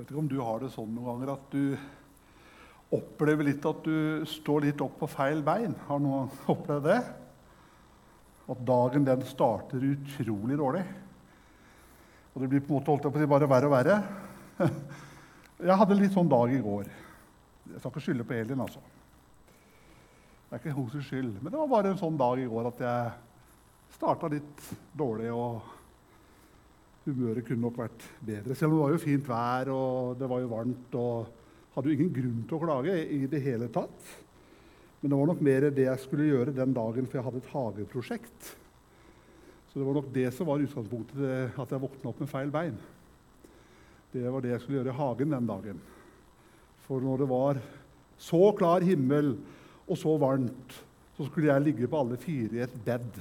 Jeg vet ikke om du har det sånn noen ganger at du opplever litt at du står litt opp på feil bein. Har noen opplevd det? At dagen den starter utrolig dårlig. Og det blir på en måte holdt jeg på å si, bare verre og verre. Jeg hadde litt sånn dag i går. Jeg skal ikke skylde på Elin, altså. Det er ikke hennes skyld. Men det var bare en sånn dag i går at jeg starta litt dårlig. og humøret kunne nok vært bedre. Selv om det var jo fint vær og det var jo varmt. og Hadde jo ingen grunn til å klage i det hele tatt. Men det var nok mer det jeg skulle gjøre den dagen, for jeg hadde et hageprosjekt. Så det var nok det som var utgangspunktet at jeg våkna opp med feil bein. Det var det jeg skulle gjøre i hagen den dagen. For når det var så klar himmel og så varmt, så skulle jeg ligge på alle fire i et bed.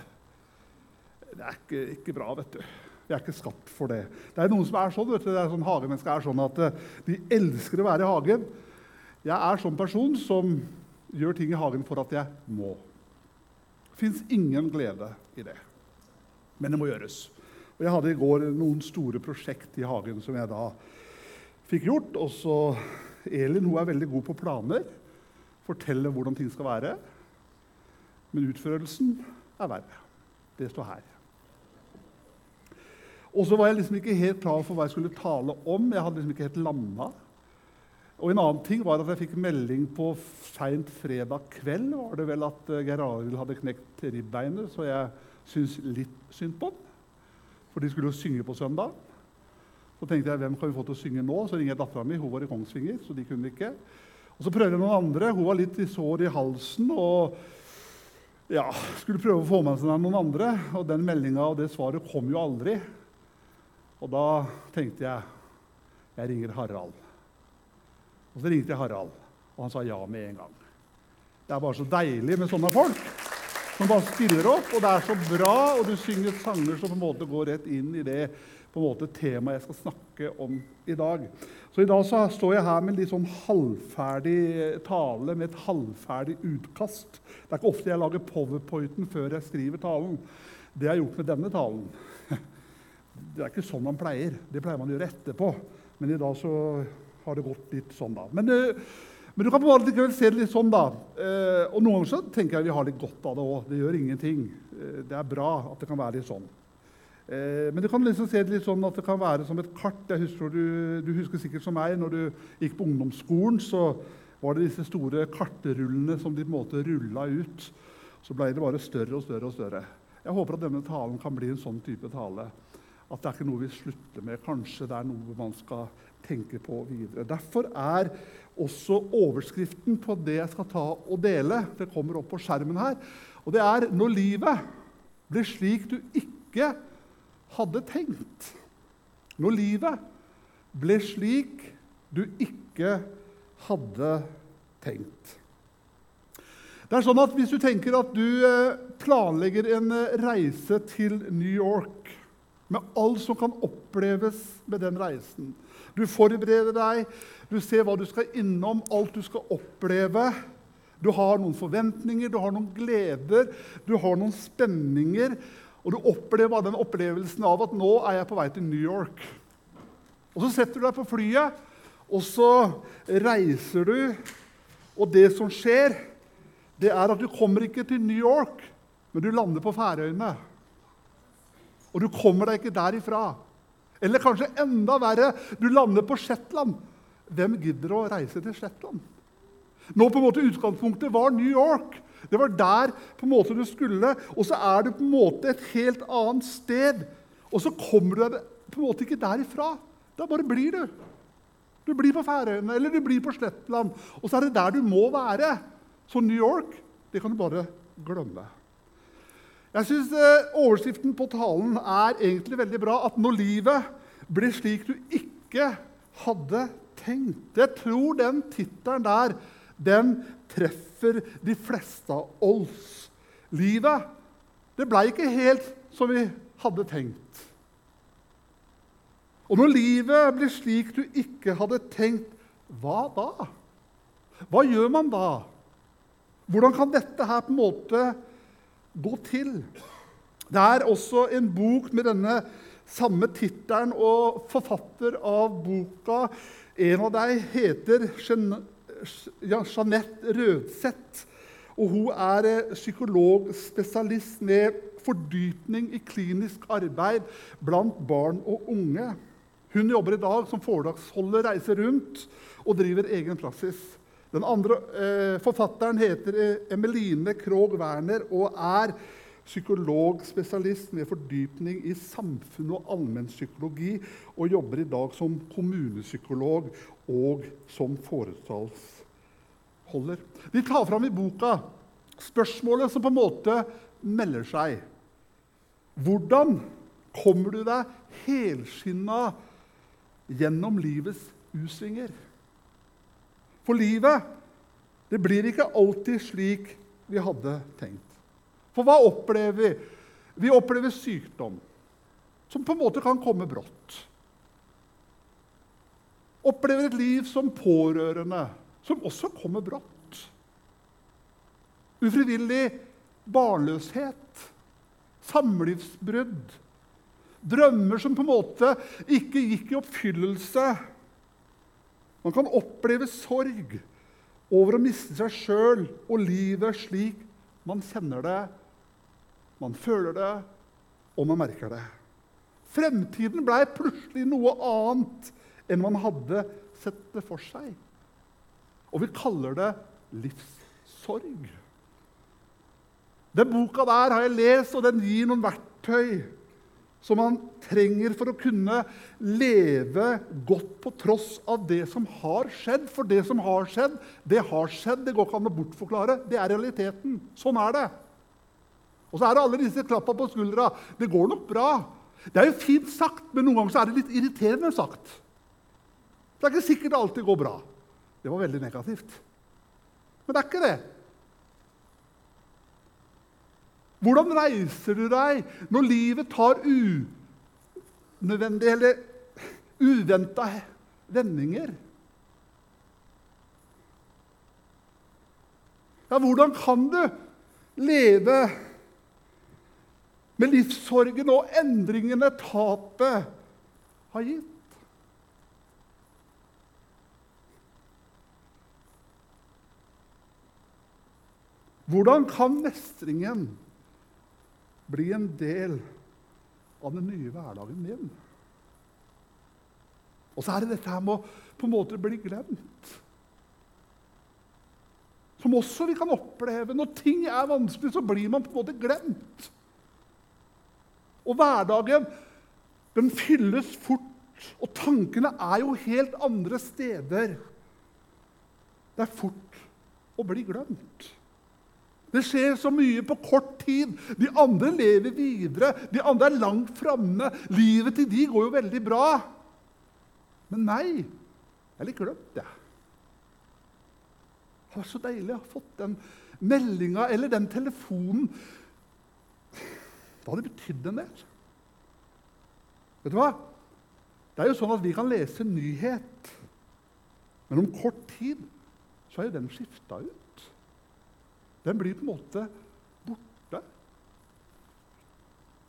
Det er ikke, ikke bra, vet du. Vi er ikke skapt for det. Det er noen som er sånn, vet du, det er sånn hagemennesker er sånn at eh, de elsker å være i hagen. Jeg er sånn person som gjør ting i hagen for at jeg må. Det fins ingen glede i det. Men det må gjøres. Og Jeg hadde i går noen store prosjekt i hagen som jeg da fikk gjort. Og så Elin hun er veldig god på planer. Forteller hvordan ting skal være. Men utførelsen er verre. Det står her. Og så var jeg liksom ikke helt klar for hva jeg skulle tale om. Jeg hadde liksom ikke helt landa. Og en annen ting var at jeg fikk melding på seint fredag kveld var det vel at eh, Geir Arild hadde knekt ribbeinet, så jeg syns litt synd på ham. For de skulle jo synge på søndag. Så tenkte jeg hvem kan vi få til å synge nå? Så ringer jeg dattera mi. Hun var i Kongsvinger, så de kunne ikke. Og Så prøvde jeg noen andre. Hun var litt i sår i halsen. og ja, skulle prøve å få med seg noen andre. Og den meldinga og det svaret kom jo aldri. Og da tenkte jeg jeg ringer Harald. Og så ringte jeg Harald, og han sa ja med en gang. Det er bare så deilig med sånne folk som bare stiller opp, og det er så bra, og du synger sanger som på en måte går rett inn i det på en måte temaet jeg skal snakke om i dag. Så i dag så står jeg her med en litt sånn halvferdig tale med et halvferdig utkast. Det er ikke ofte jeg lager powerpointen før jeg skriver talen. Det har jeg gjort med denne talen. Det er ikke sånn man pleier. Det pleier man å gjøre etterpå. Men i dag så har det gått litt sånn, da. Men, uh, men du kan på likevel se det litt sånn, da. Uh, og noen ganger så tenker jeg vi har litt godt av det òg. Det gjør ingenting. Uh, det er bra at det kan være litt sånn. Men du kan liksom se det litt sånn at det kan være som et kart. Jeg husker du, du husker sikkert som meg, når du gikk på ungdomsskolen, så var det disse store kartrullene som de på en måte rulla ut. Så ble det bare større og større og større. Jeg håper at denne talen kan bli en sånn type tale at det er ikke noe vi slutter med. Kanskje det er noe man skal tenke på videre. Derfor er også overskriften på det jeg skal ta og dele, det kommer opp på skjermen her, og det er 'Når livet blir slik du ikke hadde tenkt'. Når livet ble slik du ikke hadde tenkt. Det er sånn at Hvis du tenker at du eh, planlegger en eh, reise til New York med alt som kan oppleves med den reisen. Du forbereder deg, du ser hva du skal innom, alt du skal oppleve. Du har noen forventninger, du har noen gleder, du har noen spenninger. Og du opplever den opplevelsen av at nå er jeg på vei til New York. Og så setter du deg på flyet, og så reiser du. Og det som skjer, det er at du kommer ikke til New York, men du lander på Færøyene og du kommer deg ikke derifra. Eller kanskje enda verre, du lander på Shetland. Hvem gidder å reise til Shetland? Nå på en måte Utgangspunktet var New York. Det var der på en måte du skulle. Og så er du på en måte et helt annet sted. Og så kommer du deg på en måte ikke derifra. Da bare blir du. Du blir på Færøyene eller du blir på Shetland. Og så er det der du må være. Så New York det kan du bare glemme. Jeg syns eh, overskriften på talen er egentlig veldig bra. At når livet blir slik du ikke hadde tenkt Jeg tror den tittelen der den treffer de fleste av oss. Livet det ble ikke helt som vi hadde tenkt. Og når livet blir slik du ikke hadde tenkt, hva da? Hva gjør man da? Hvordan kan dette her på en måte gå til. Det er også en bok med denne Samme tittelen og forfatter av boka. En av dem heter Jeanette Rødseth. Og hun er eh, psykologspesialist med fordypning i klinisk arbeid blant barn og unge. Hun jobber i dag som foredragsholder, reiser rundt og driver egen praksis. Den andre eh, forfatteren heter eh, Emeline Krogh Werner og er psykologspesialist med fordypning i samfunn og allmennpsykologi og jobber i dag som kommunepsykolog og som foredragsholder. De tar fram i boka spørsmålet som på en måte melder seg. Hvordan kommer du deg helskinna gjennom livets U-svinger? For livet det blir ikke alltid slik vi hadde tenkt. For hva opplever vi? Vi opplever sykdom, som på en måte kan komme brått. Opplever et liv som pårørende, som også kommer brått. Ufrivillig barnløshet, samlivsbrudd, drømmer som på en måte ikke gikk i oppfyllelse man kan oppleve sorg over å miste seg sjøl og livet slik man kjenner det, man føler det, og man merker det. Fremtiden blei plutselig noe annet enn man hadde sett det for seg. Og vi kaller det livssorg. Den boka der har jeg lest, og den gir noen verktøy som man trenger for å kunne leve godt på tross av det som har skjedd. For det som har skjedd, det har skjedd. Det går ikke an å bortforklare. Det er realiteten. Sånn er det. Og så er det alle disse klappa på skuldra. Det går nok bra. Det er jo fint sagt, men noen ganger er det litt irriterende sagt. Det er ikke sikkert det alltid går bra. Det var veldig negativt. Men det er ikke det. Hvordan reiser du deg når livet tar unødvendige eller uventa vendinger? Ja, hvordan kan du leve med livssorgen og endringene tapet har gitt? Hvordan kan mestringen bli en del av den nye hverdagen min. Og så er det dette med å på en måte bli glemt. Som også vi kan oppleve. Når ting er vanskelig, så blir man på en måte glemt. Og hverdagen den fylles fort, og tankene er jo helt andre steder. Det er fort å bli glemt. Det skjer så mye på kort tid. De andre lever videre. De andre er langt framme. Livet til de går jo veldig bra. Men meg Jeg litt glemt, jeg. Det var så deilig å ha fått den meldinga eller den telefonen. Det hadde betydd en del. Vet du hva? Det er jo sånn at vi kan lese nyhet, men om kort tid så er jo den skifta ut. Den blir på en måte borte.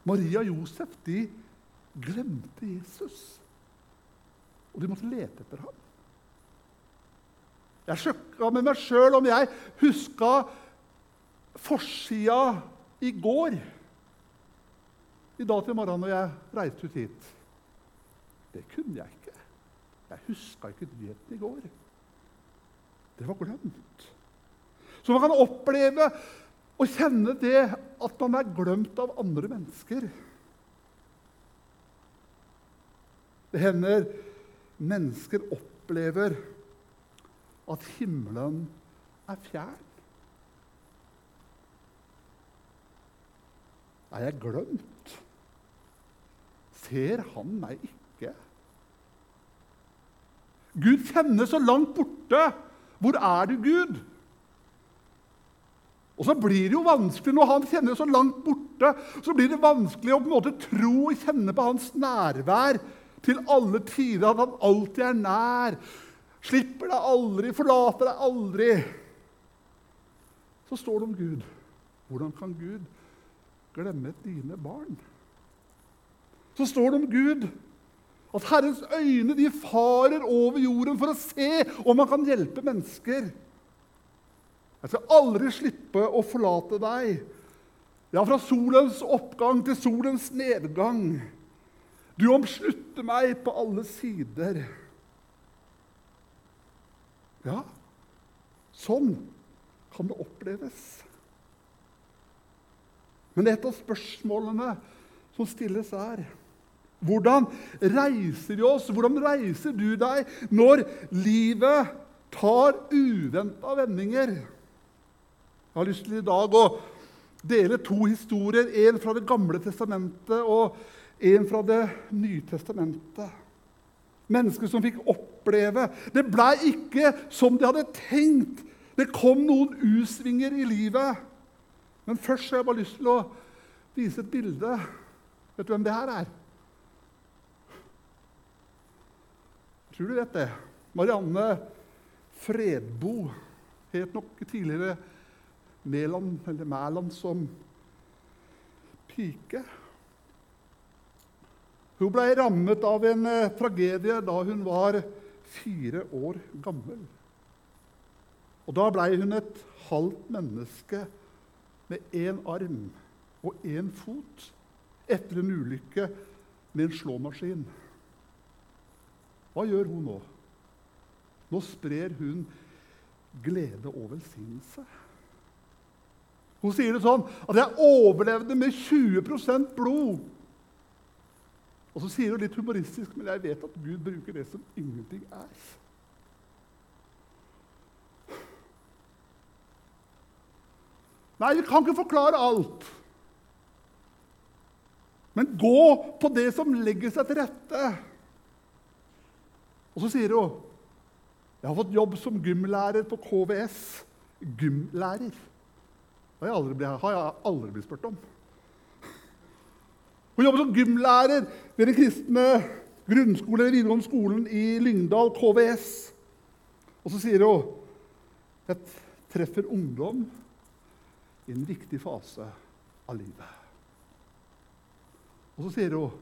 Maria og Josef de glemte Jesus, og de måtte lete etter ham. Jeg sjekka med meg sjøl om jeg huska forsida i går. I dag til morgenen når jeg reiste ut hit. Det kunne jeg ikke. Jeg huska ikke nyheten i går. Det var glemt. Så man kan oppleve og kjenne det at man er glemt av andre mennesker. Det hender mennesker opplever at himmelen er fjern. Er jeg glemt? Ser han meg ikke? Gud kjenner så langt borte. Hvor er du, Gud? Og så blir det jo vanskelig Når han kjenner så langt borte, så blir det vanskelig å på en måte tro og kjenne på hans nærvær til alle tider. At han alltid er nær. Slipper deg aldri, forlater deg aldri. Så står det om Gud. Hvordan kan Gud glemme dine barn? så står det om Gud at Herrens øyne de farer over jorden for å se om han kan hjelpe mennesker. Jeg skal aldri slippe å forlate deg. Ja, fra solens oppgang til solens nedgang. Du omslutter meg på alle sider. Ja, sånn kan det oppleves. Men et av spørsmålene som stilles, er hvordan reiser vi oss? Hvordan reiser du deg når livet tar uventa vendinger? Jeg har lyst til i dag å dele to historier. En fra Det gamle testamentet og en fra Det nye testamentet. Mennesker som fikk oppleve Det blei ikke som de hadde tenkt. Det kom noen U-svinger i livet. Men først har jeg bare lyst til å vise et bilde. Vet du hvem det her er? Jeg tror du vet det. Marianne Fredbo het nok tidligere Mæland, eller Mæland som pike. Hun ble rammet av en eh, tragedie da hun var fire år gammel. Og Da ble hun et halvt menneske med én arm og én fot etter en ulykke med en slåmaskin. Hva gjør hun nå? Nå sprer hun glede og velsignelse. Hun sier det sånn at 'jeg overlevde med 20% blod'. Og så sier hun litt humoristisk, men jeg vet at Gud bruker det som ingenting er. Nei, vi kan ikke forklare alt. Men gå på det som legger seg til rette. Og så sier hun jeg har fått jobb som gymlærer på KVS. Gymlærer. Har jeg aldri, har jeg aldri blitt spurt om. Hun jobber som gymlærer ved den kristne grunnskole eller videregående skolen i Lyngdal, KVS. Og så sier hun jeg treffer ungdom i en viktig fase av livet. Og så sier hun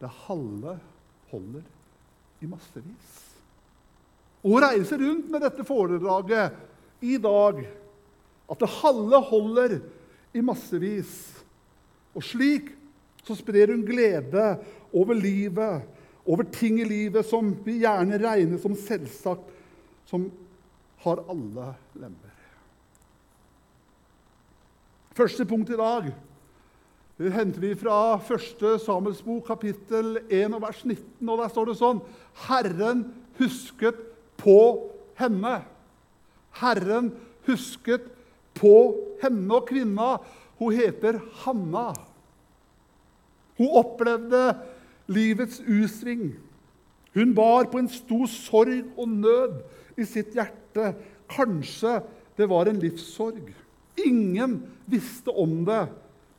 det halve holder i massevis. Og hun reiser rundt med dette foredraget i dag at det halve holder i massevis. Og slik så sprer hun glede over livet, over ting i livet som vi gjerne regner som selvsagt, som har alle lemmer. Første punkt i dag det henter vi fra 1. Samuels bok, kapittel 1, vers 19. og Der står det sånn Herren husket på henne. Herren husket på henne og kvinna. Hun heter Hanna. Hun opplevde livets usving. Hun bar på en stor sorg og nød i sitt hjerte. Kanskje det var en livssorg. Ingen visste om det.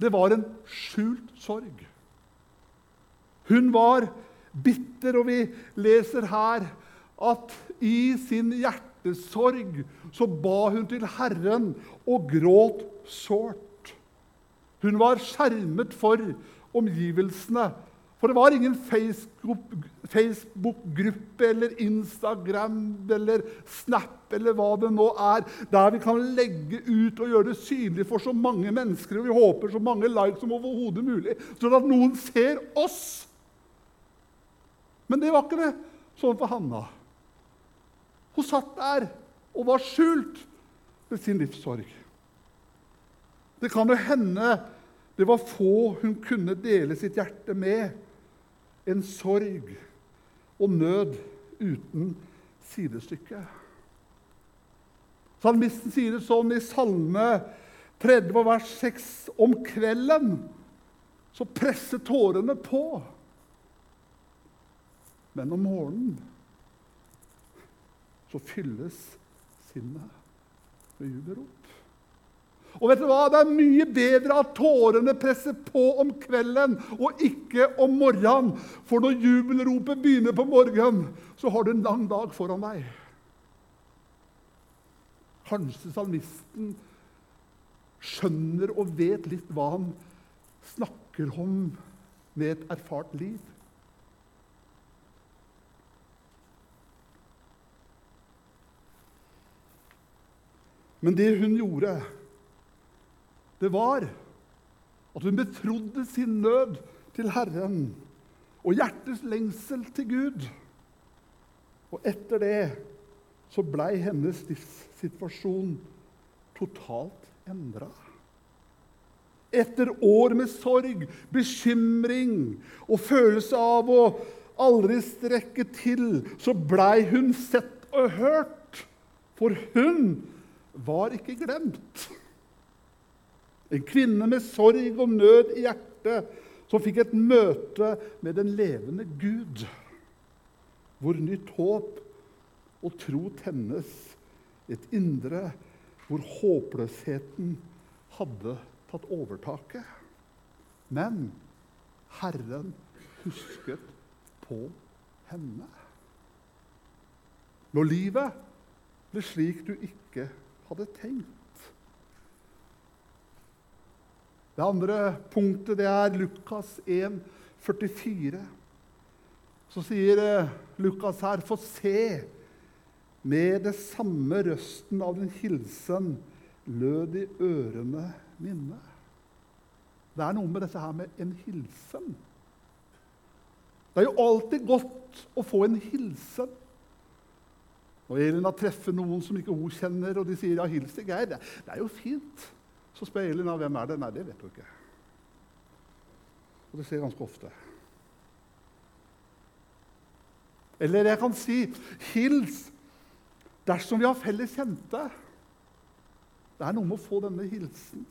Det var en skjult sorg. Hun var bitter, og vi leser her at i sin hjertesorg så ba hun til Herren og gråt sårt. Hun var skjermet for omgivelsene. For det var ingen Facebook-gruppe eller Instagram eller Snap eller hva det nå er, der vi kan legge ut og gjøre det synlig for så mange mennesker, og vi håper så mange likes som overhodet mulig, sånn at noen ser oss. Men det var ikke det sånn for Hanna. Hun satt der og var skjult ved sin livssorg. Det kan jo hende det var få hun kunne dele sitt hjerte med. En sorg og nød uten sidestykke. Salmisten sier det sånn i Salme 30, vers 6.: Om kvelden så presser tårene på. Men om morgenen så fylles sinnet med jubelrop. Og vet du hva? Det er mye bedre at tårene presser på om kvelden og ikke om morgenen. For når jubelropet begynner på morgenen, så har du en lang dag foran deg. Kanskje salmisten skjønner og vet litt hva han snakker om med et erfart liv. Men det hun gjorde, det var at hun betrodde sin nød til Herren og hjertets lengsel til Gud. Og etter det så blei hennes livssituasjon totalt endra. Etter år med sorg, bekymring og følelse av å aldri strekke til, så blei hun sett og hørt. For hun var ikke glemt. En kvinne med sorg og nød i hjertet som fikk et møte med den levende Gud, hvor nytt håp og tro tennes, et indre hvor håpløsheten hadde tatt overtaket. Men Herren husket på henne. Når livet ble slik du ikke hadde tenkt. Det andre punktet det er Lukas 1, 44. Så sier eh, Lukas her, få se, med det samme røsten av din hilsen lød i ørene mine. Det er noe med dette her med en hilsen. Det er jo alltid godt å få en hilsen. Når Elina treffer noen som ikke hun kjenner, og de sier ja, 'hils til Geir', det, det er jo fint. Så spør Elina hvem er det Nei, det vet hun ikke. Og det skjer ganske ofte. Eller jeg kan si 'hils' dersom vi har felles kjente. Det er noe med å få denne hilsen.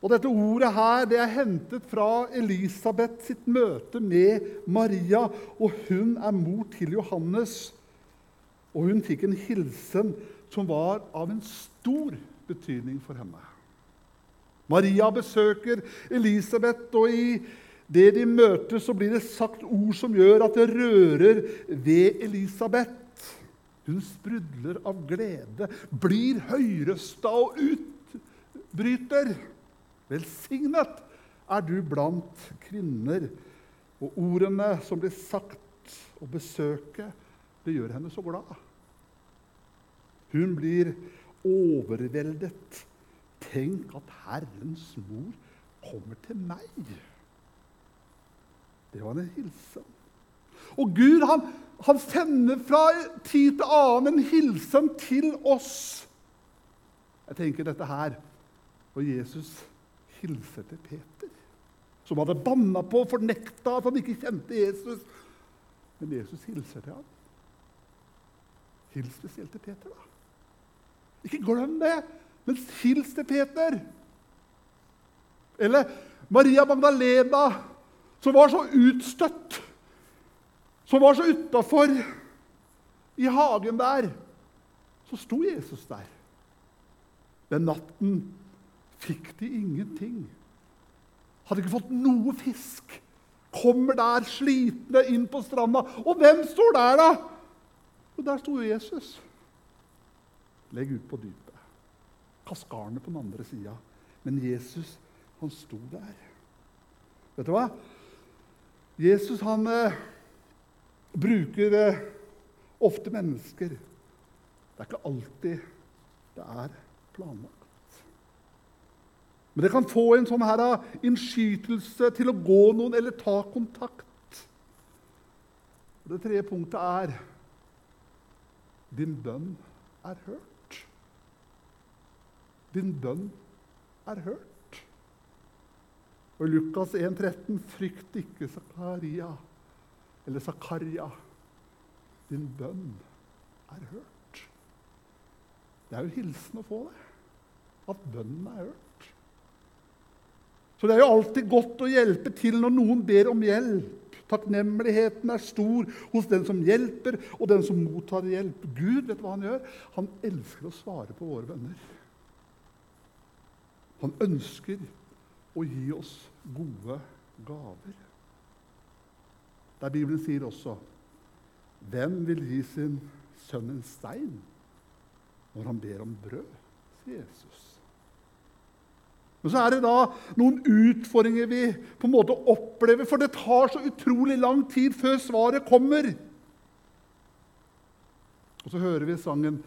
Og Dette ordet her, det er hentet fra Elisabeth sitt møte med Maria. og Hun er mor til Johannes. Og hun fikk en hilsen som var av en stor betydning for henne. Maria besøker Elisabeth, og i det de møtes, så blir det sagt ord som gjør at det rører ved Elisabeth. Hun sprudler av glede, blir høyrøsta og utbryter. Velsignet er du blant kvinner. Og ordene som blir sagt, og besøket, det gjør henne så glad. Hun blir overveldet. Tenk at Herrens mor kommer til meg. Det var en hilsen. Og Gud han, han sender fra tid til annen en hilsen til oss. Jeg tenker dette her Og Jesus hilser til Peter, som hadde banna på og fornekta at han ikke kjente Jesus. Men Jesus hilser til ham. Hils spesielt til Peter, da. Ikke glem det, men hils til Peter. Eller Maria Magdalena, som var så utstøtt som var så utafor i hagen der, så sto Jesus der. Den natten fikk de ingenting. Hadde ikke fått noe fisk. Kommer der slitne inn på stranda. Og hvem står der, da? Og der sto Jesus. Legg ut på dypet. Kaskarene på den andre sida. Men Jesus, han sto der. Vet du hva? Jesus, han eh, bruker eh, ofte mennesker. Det er ikke alltid det er planlagt. Men det kan få en sånn her eh, innskytelse til å gå noen eller ta kontakt. Det tredje punktet er din bønn er hørt. Din bønn er hørt. Og I Lukas 1,13.: Frykt ikke, Zakaria eller Zakaria, din bønn er hørt. Det er jo hilsen å få det, at bønnen er hørt. Så det er jo alltid godt å hjelpe til når noen ber om hjelp. Takknemligheten er stor hos den som hjelper, og den som mottar hjelp. Gud vet hva han gjør? Han elsker å svare på våre bønner. Han ønsker å gi oss gode gaver. Der Bibelen sier også Hvem vil gi sin sønn en stein når han ber om brød? sier Jesus. Men så er det da noen utfordringer vi på en måte opplever, for det tar så utrolig lang tid før svaret kommer. Og så hører vi sangen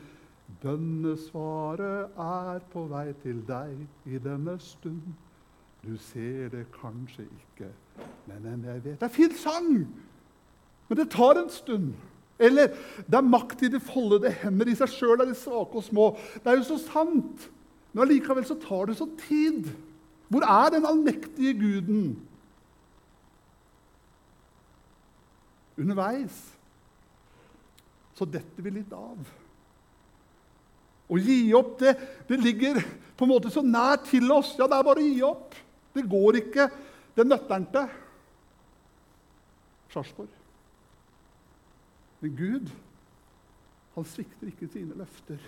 Bønnesvaret er på vei til deg i denne stund. Du ser det kanskje ikke, men jeg vet Det er fin sang, men det tar en stund. Eller det er makt i de foldede hender. I seg sjøl er de svake og små. Det er jo så sant. Men allikevel så tar det så tid. Hvor er den allmektige guden? Underveis så detter vi litt av. Å gi opp, det, det ligger på en måte så nær til oss. Ja, det er bare å gi opp. Det går ikke. Det nøtter han til. Sarpsborg. Men Gud, han svikter ikke sine løfter.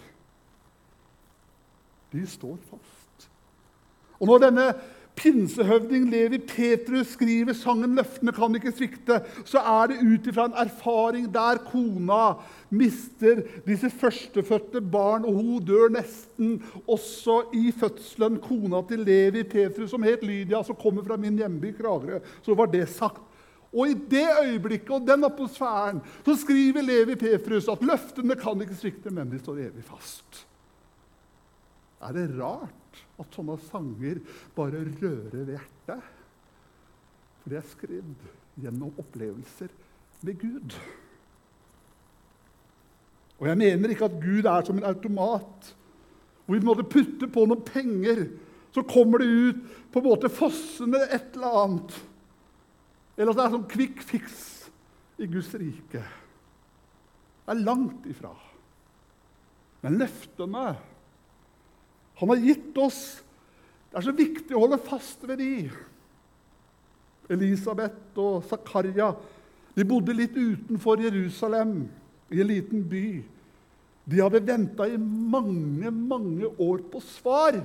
De står fast. Og når denne pinsehøvding Levi Petrus skriver sangen 'Løftene kan ikke svikte', så er det ut ifra en erfaring der kona mister disse førstefødte barn, og hun dør nesten også i fødselen. Kona til Levi Petrus, som het Lydia, som kommer fra min hjemby Kragerø. Så var det sagt. Og i det øyeblikket og den atmosfæren så skriver Levi Petrus at løftene kan ikke svikte, men de står evig fast. Er det rart? at sånne sanger bare rører ved hjertet. For det er skrevet gjennom opplevelser med Gud. Og jeg mener ikke at Gud er som en automat hvor vi måtte putte på noen penger, så kommer det ut på en måte fossende et eller annet. Eller at det er sånn quick fix i Guds rike. Det er langt ifra. Men løftene han har gitt oss. Det er så viktig å holde fast ved de. Elisabeth og Zakaria de bodde litt utenfor Jerusalem, i en liten by. De hadde venta i mange, mange år på svar.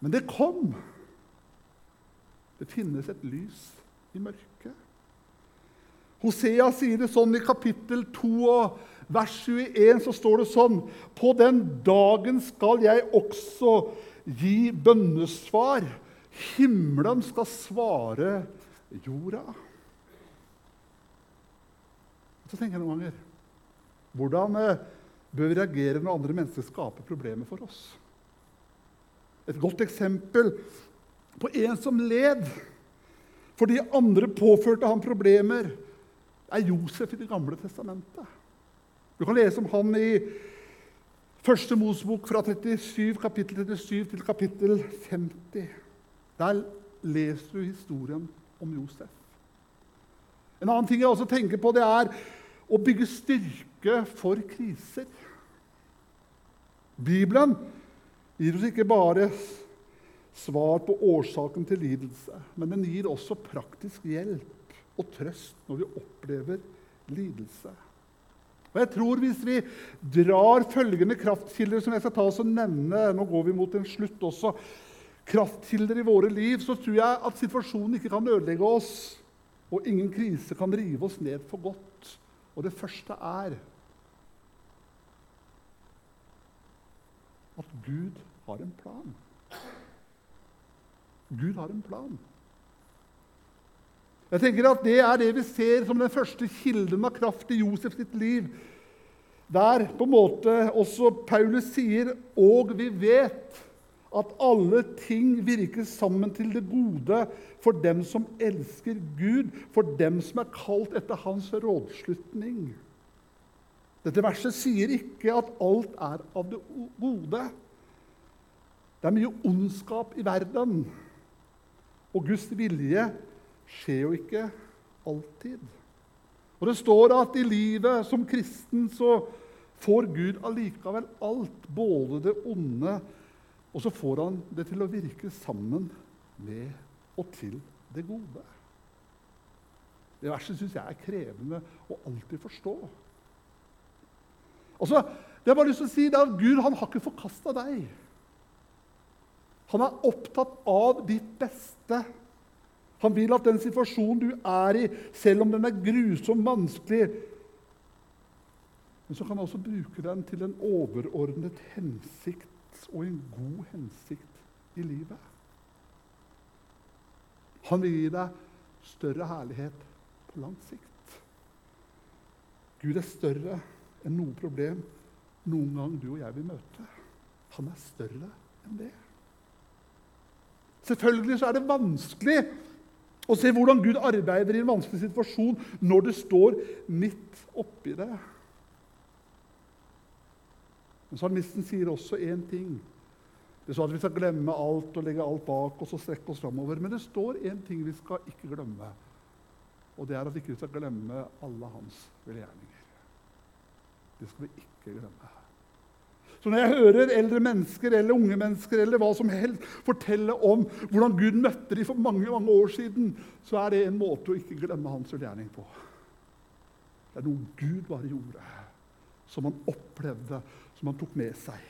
Men det kom. Det finnes et lys i mørket. Hosea sier det sånn i kapittel 2 og vers 21 så står det sånn På den dagen skal jeg også gi bønnesvar. Himmelen skal svare jorda. Så tenker jeg noen ganger Hvordan eh, bør vi reagere når andre mennesker skaper problemer for oss? Et godt eksempel på en som led fordi andre påførte ham problemer, er Josef i Det gamle testamentet. Du kan lese om han i Første Mosbok fra 37, kapittel 37 til kapittel 50. Der leser du historien om Josef. En annen ting jeg også tenker på, det er å bygge styrke for kriser. Bibelen gir oss ikke bare svar på årsaken til lidelse, men den gir også praktisk hjelp og trøst når vi opplever lidelse. Og jeg tror Hvis vi drar følgende kraftkilder som jeg skal ta oss og nevne Nå går vi mot en slutt også. Kraftkilder i våre liv, så tror jeg at situasjonen ikke kan ødelegge oss. Og ingen krise kan rive oss ned for godt. Og det første er at Gud har en plan. Gud har en plan. Jeg tenker at Det er det vi ser som den første kilden av kraft i Josef sitt liv. Der på en måte også Paulus sier 'og vi vet' at alle ting virker sammen til det gode for dem som elsker Gud, for dem som er kalt etter hans rådslutning. Dette verset sier ikke at alt er av det gode. Det er mye ondskap i verden, og Guds vilje skjer jo ikke alltid. Og Det står at i livet som kristen så får Gud allikevel alt, både det onde, og så får han det til å virke sammen med og til det gode. Det verset syns jeg er krevende å alltid forstå. Altså, det jeg bare lyst til å si, er at Gud han har ikke forkasta deg. Han er opptatt av ditt beste. Han vil at den situasjonen du er i, selv om den er grusom, vanskelig Men så kan han også bruke den til en overordnet hensikt og en god hensikt i livet. Han vil gi deg større herlighet på lang sikt. Gud er større enn noe problem noen gang du og jeg vil møte. Han er større enn det. Selvfølgelig så er det vanskelig å se hvordan Gud arbeider i en vanskelig situasjon når du står midt oppi det. Men salmisten sier også én ting. Det står at vi skal glemme alt og legge alt bak oss og strekke oss framover. Men det står én ting vi skal ikke glemme. Og det er at vi ikke skal glemme alle hans velgjerninger. Det skal vi ikke glemme. Så når jeg hører eldre mennesker eller unge mennesker eller hva som helst fortelle om hvordan Gud møtte dem for mange mange år siden, så er det en måte å ikke glemme hans gjerning på. Det er noe Gud bare gjorde, som han opplevde, som han tok med seg.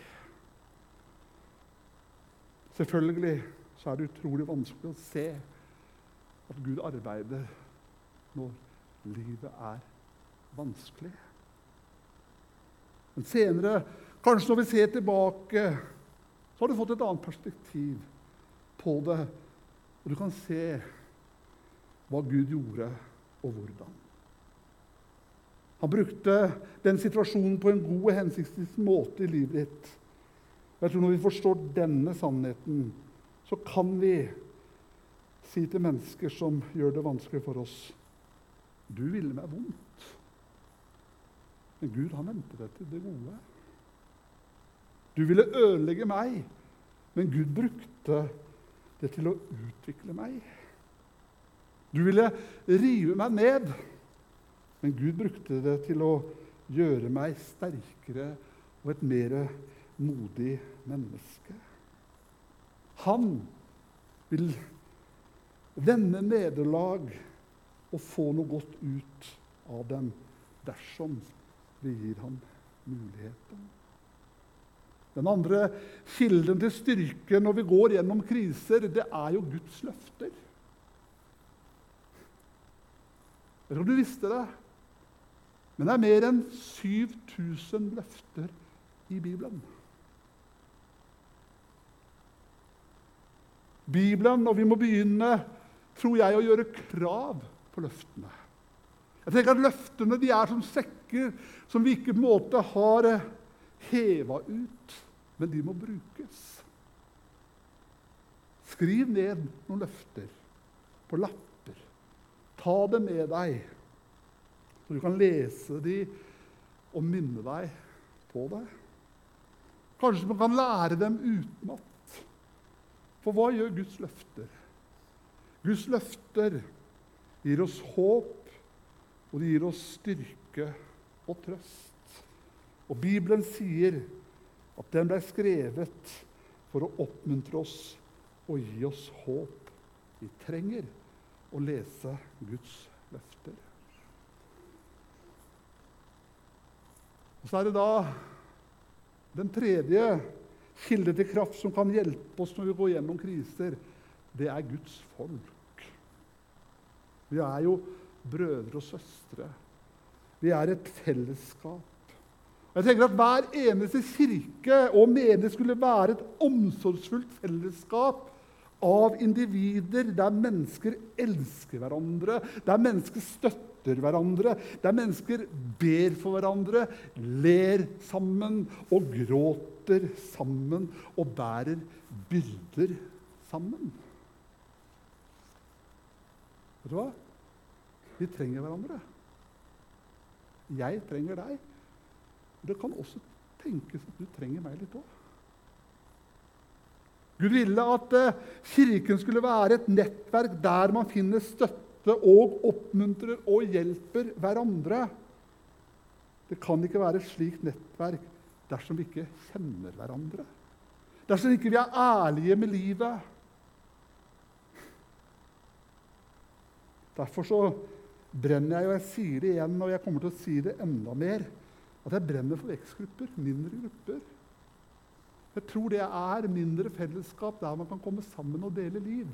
Selvfølgelig så er det utrolig vanskelig å se at Gud arbeider når livet er vanskelig. Men senere Kanskje når vi ser tilbake, så har du fått et annet perspektiv på det. Og du kan se hva Gud gjorde, og hvordan. Han brukte den situasjonen på en god og hensiktsmessig måte i livet ditt. Jeg tror Når vi forstår denne sannheten, så kan vi si til mennesker som gjør det vanskelig for oss Du ville meg vondt. Men Gud han vendte deg til det gode. Du ville ødelegge meg, men Gud brukte det til å utvikle meg. Du ville rive meg ned, men Gud brukte det til å gjøre meg sterkere og et mer modig menneske. Han vil vende nederlag og få noe godt ut av dem dersom vi gir ham muligheten. Den andre kilden til styrke når vi går gjennom kriser, det er jo Guds løfter. Jeg tror du visste det. Men det er mer enn 7000 løfter i Bibelen. Bibelen, og vi må begynne, tror jeg, å gjøre krav på løftene. Jeg tenker at Løftene de er som sekker som vi ikke på en måte har heva ut, men de må brukes. Skriv ned noen løfter på lapper. Ta dem med deg, så du kan lese dem og minne deg på det. Kanskje man kan lære dem utenat. For hva gjør Guds løfter? Guds løfter gir oss håp, og de gir oss styrke og trøst. Og Bibelen sier at den ble skrevet for å oppmuntre oss og gi oss håp. Vi trenger å lese Guds løfter. Og Så er det da den tredje kilde til kraft som kan hjelpe oss når vi går gjennom kriser. Det er Guds folk. Vi er jo brødre og søstre. Vi er et fellesskap. Jeg tenker at Hver eneste kirke og menighet skulle være et omsorgsfullt fellesskap av individer der mennesker elsker hverandre, der mennesker støtter hverandre, der mennesker ber for hverandre, ler sammen og gråter sammen og bærer byrder sammen. Vet du hva? Vi trenger hverandre. Jeg trenger deg. Det kan også tenkes at du trenger meg litt òg. Gud ville at eh, Kirken skulle være et nettverk der man finner støtte og oppmuntrer og hjelper hverandre. Det kan ikke være et slikt nettverk dersom vi ikke kjenner hverandre. Dersom ikke vi er ærlige med livet. Derfor så brenner jeg, og jeg sier det igjen, og jeg kommer til å si det enda mer at jeg brenner for vekstgrupper, mindre grupper. Jeg tror det er mindre fellesskap der man kan komme sammen og dele liv.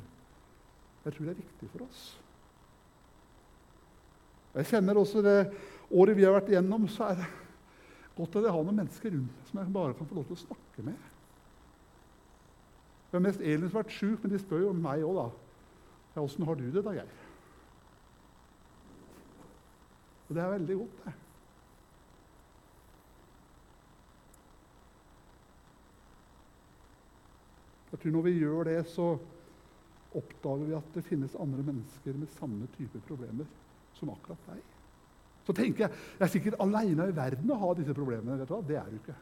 Jeg tror det er viktig for oss. Jeg kjenner også det året vi har vært igjennom, så er det godt at jeg har noen mennesker rundt meg som jeg bare kan få lov til å snakke med. Det er mest Elin som har vært sjuk, men de spør jo meg òg, da. Ja, har du det da, Geir? Og det er veldig godt, det. Jeg tror Når vi gjør det, så oppdager vi at det finnes andre mennesker med samme type problemer som akkurat deg. Så tenker jeg jeg er sikkert aleine i verden å ha disse problemene. vet du hva? Det er du ikke.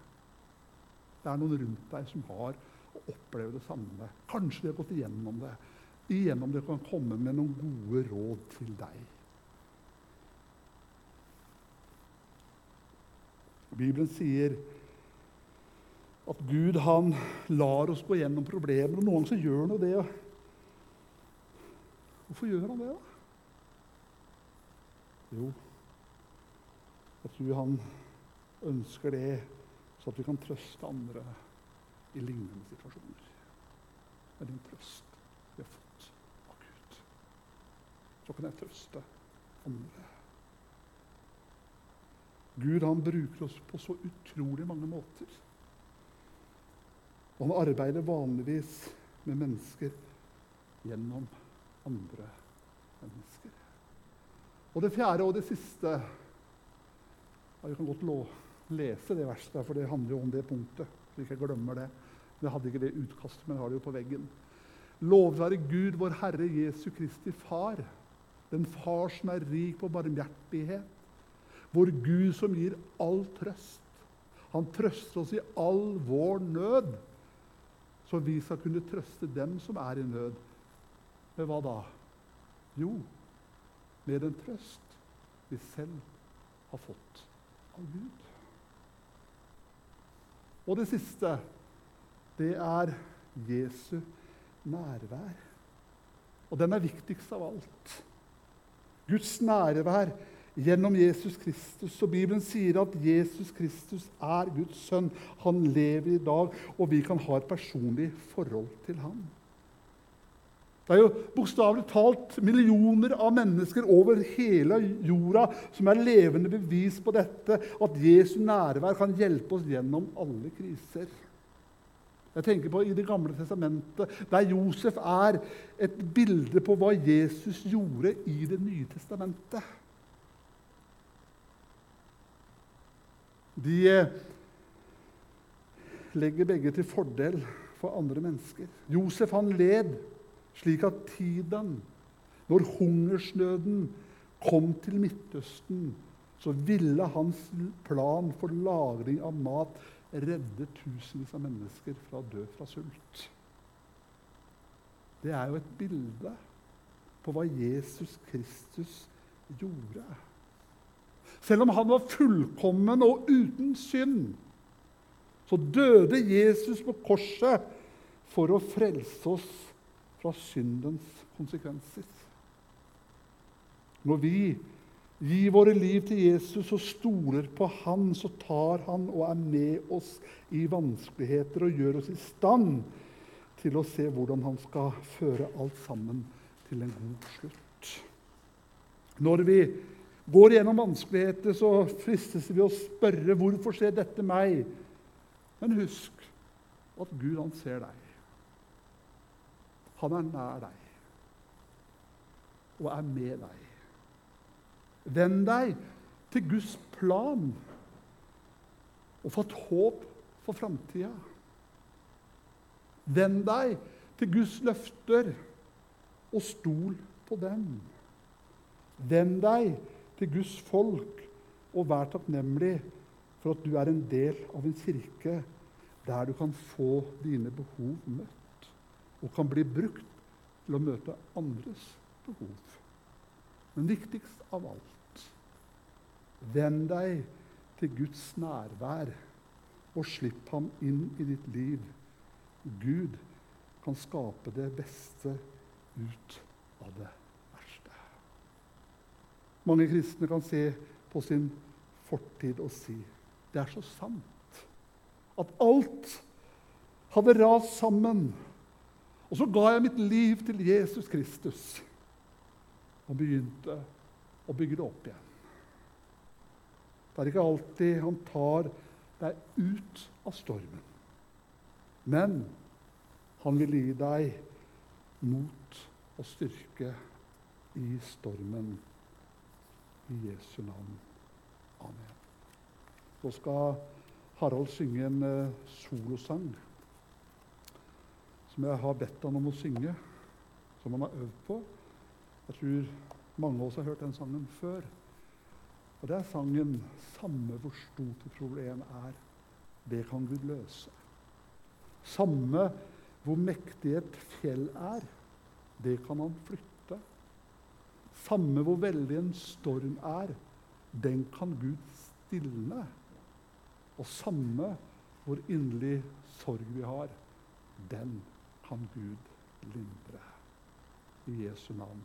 Det er noen rundt deg som har og opplever det samme. Kanskje de har gått igjennom det. Igjennom det kan komme med noen gode råd til deg. Bibelen sier at Gud han lar oss gå gjennom problemer. og Noen så gjør han det. Hvorfor gjør han det, da? Jo, jeg tror han ønsker det så at vi kan trøste andre i lignende situasjoner. Det din trøst vi har fått av Gud. Så kan jeg trøste andre. Gud han bruker oss på så utrolig mange måter. Og han arbeider vanligvis med mennesker gjennom andre mennesker. Og det fjerde og det siste ja, Vi kan godt lese det verset, for det handler jo om det punktet. så ikke jeg glemmer det. Jeg hadde ikke det utkastet, men jeg har det jo på veggen. Lovet være Gud, vår Herre Jesu Kristi Far, den Far som er rik på barmhjertighet, vår Gud som gir all trøst. Han trøster oss i all vår nød, så vi skal kunne trøste dem som er i nød. Med hva da? Jo, med den trøst vi selv har fått av Gud. Og det siste, det er Jesu nærvær. Og den er viktigst av alt. Guds nærvær gjennom Jesus Kristus. Og Bibelen sier at Jesus Kristus er Guds sønn. Han lever i dag, og vi kan ha et personlig forhold til ham. Det er jo bokstavelig talt millioner av mennesker over hele jorda som er levende bevis på dette, at Jesu nærvær kan hjelpe oss gjennom alle kriser. Jeg tenker på i Det gamle testamentet, der Josef er et bilde på hva Jesus gjorde i Det nye testamentet. De eh, legger begge til fordel for andre mennesker. Josef han led slik at tiden, når hungersnøden kom til Midtøsten, så ville hans plan for lagring av mat redde tusenvis av mennesker fra å dø fra sult. Det er jo et bilde på hva Jesus Kristus gjorde. Selv om han var fullkommen og uten synd, så døde Jesus på korset for å frelse oss fra syndens konsekvenser. Når vi gir våre liv til Jesus og stoler på Han, så tar Han og er med oss i vanskeligheter og gjør oss i stand til å se hvordan Han skal føre alt sammen til en god slutt. Når vi går gjennom vanskeligheter, så fristes vi å spørre hvorfor skjer dette meg? Men husk at Gud, han ser deg. Han er nær deg og er med deg. Venn deg til Guds plan og få et håp for framtida. Venn deg til Guds løfter og stol på dem. Venn deg til Guds folk og vær takknemlig for at du er en del av en kirke der du kan få dine behov møtt og kan bli brukt til å møte andres behov. Men viktigst av alt venn deg til Guds nærvær og slipp ham inn i ditt liv. Gud kan skape det beste ut av det. Mange kristne kan se på sin fortid og si det er så sant at alt hadde rast sammen og så ga jeg mitt liv til Jesus Kristus og begynte å bygge det opp igjen. Det er ikke alltid han tar deg ut av stormen. Men han vil gi deg mot og styrke i stormen. I Jesu navn. Amen. Så skal Harald synge en uh, solosang som jeg har bedt han om å synge, som han har øvd på. Jeg tror mange av oss har hørt den sangen før. Og det er sangen 'Samme hvor stort et problem er, det kan Gud løse'. Samme hvor mektig et fjell er, det kan han flytte. Samme hvor veldig en storm er, den kan Gud stilne. Og samme hvor inderlig sorg vi har, den kan Gud lindre. I Jesu navn.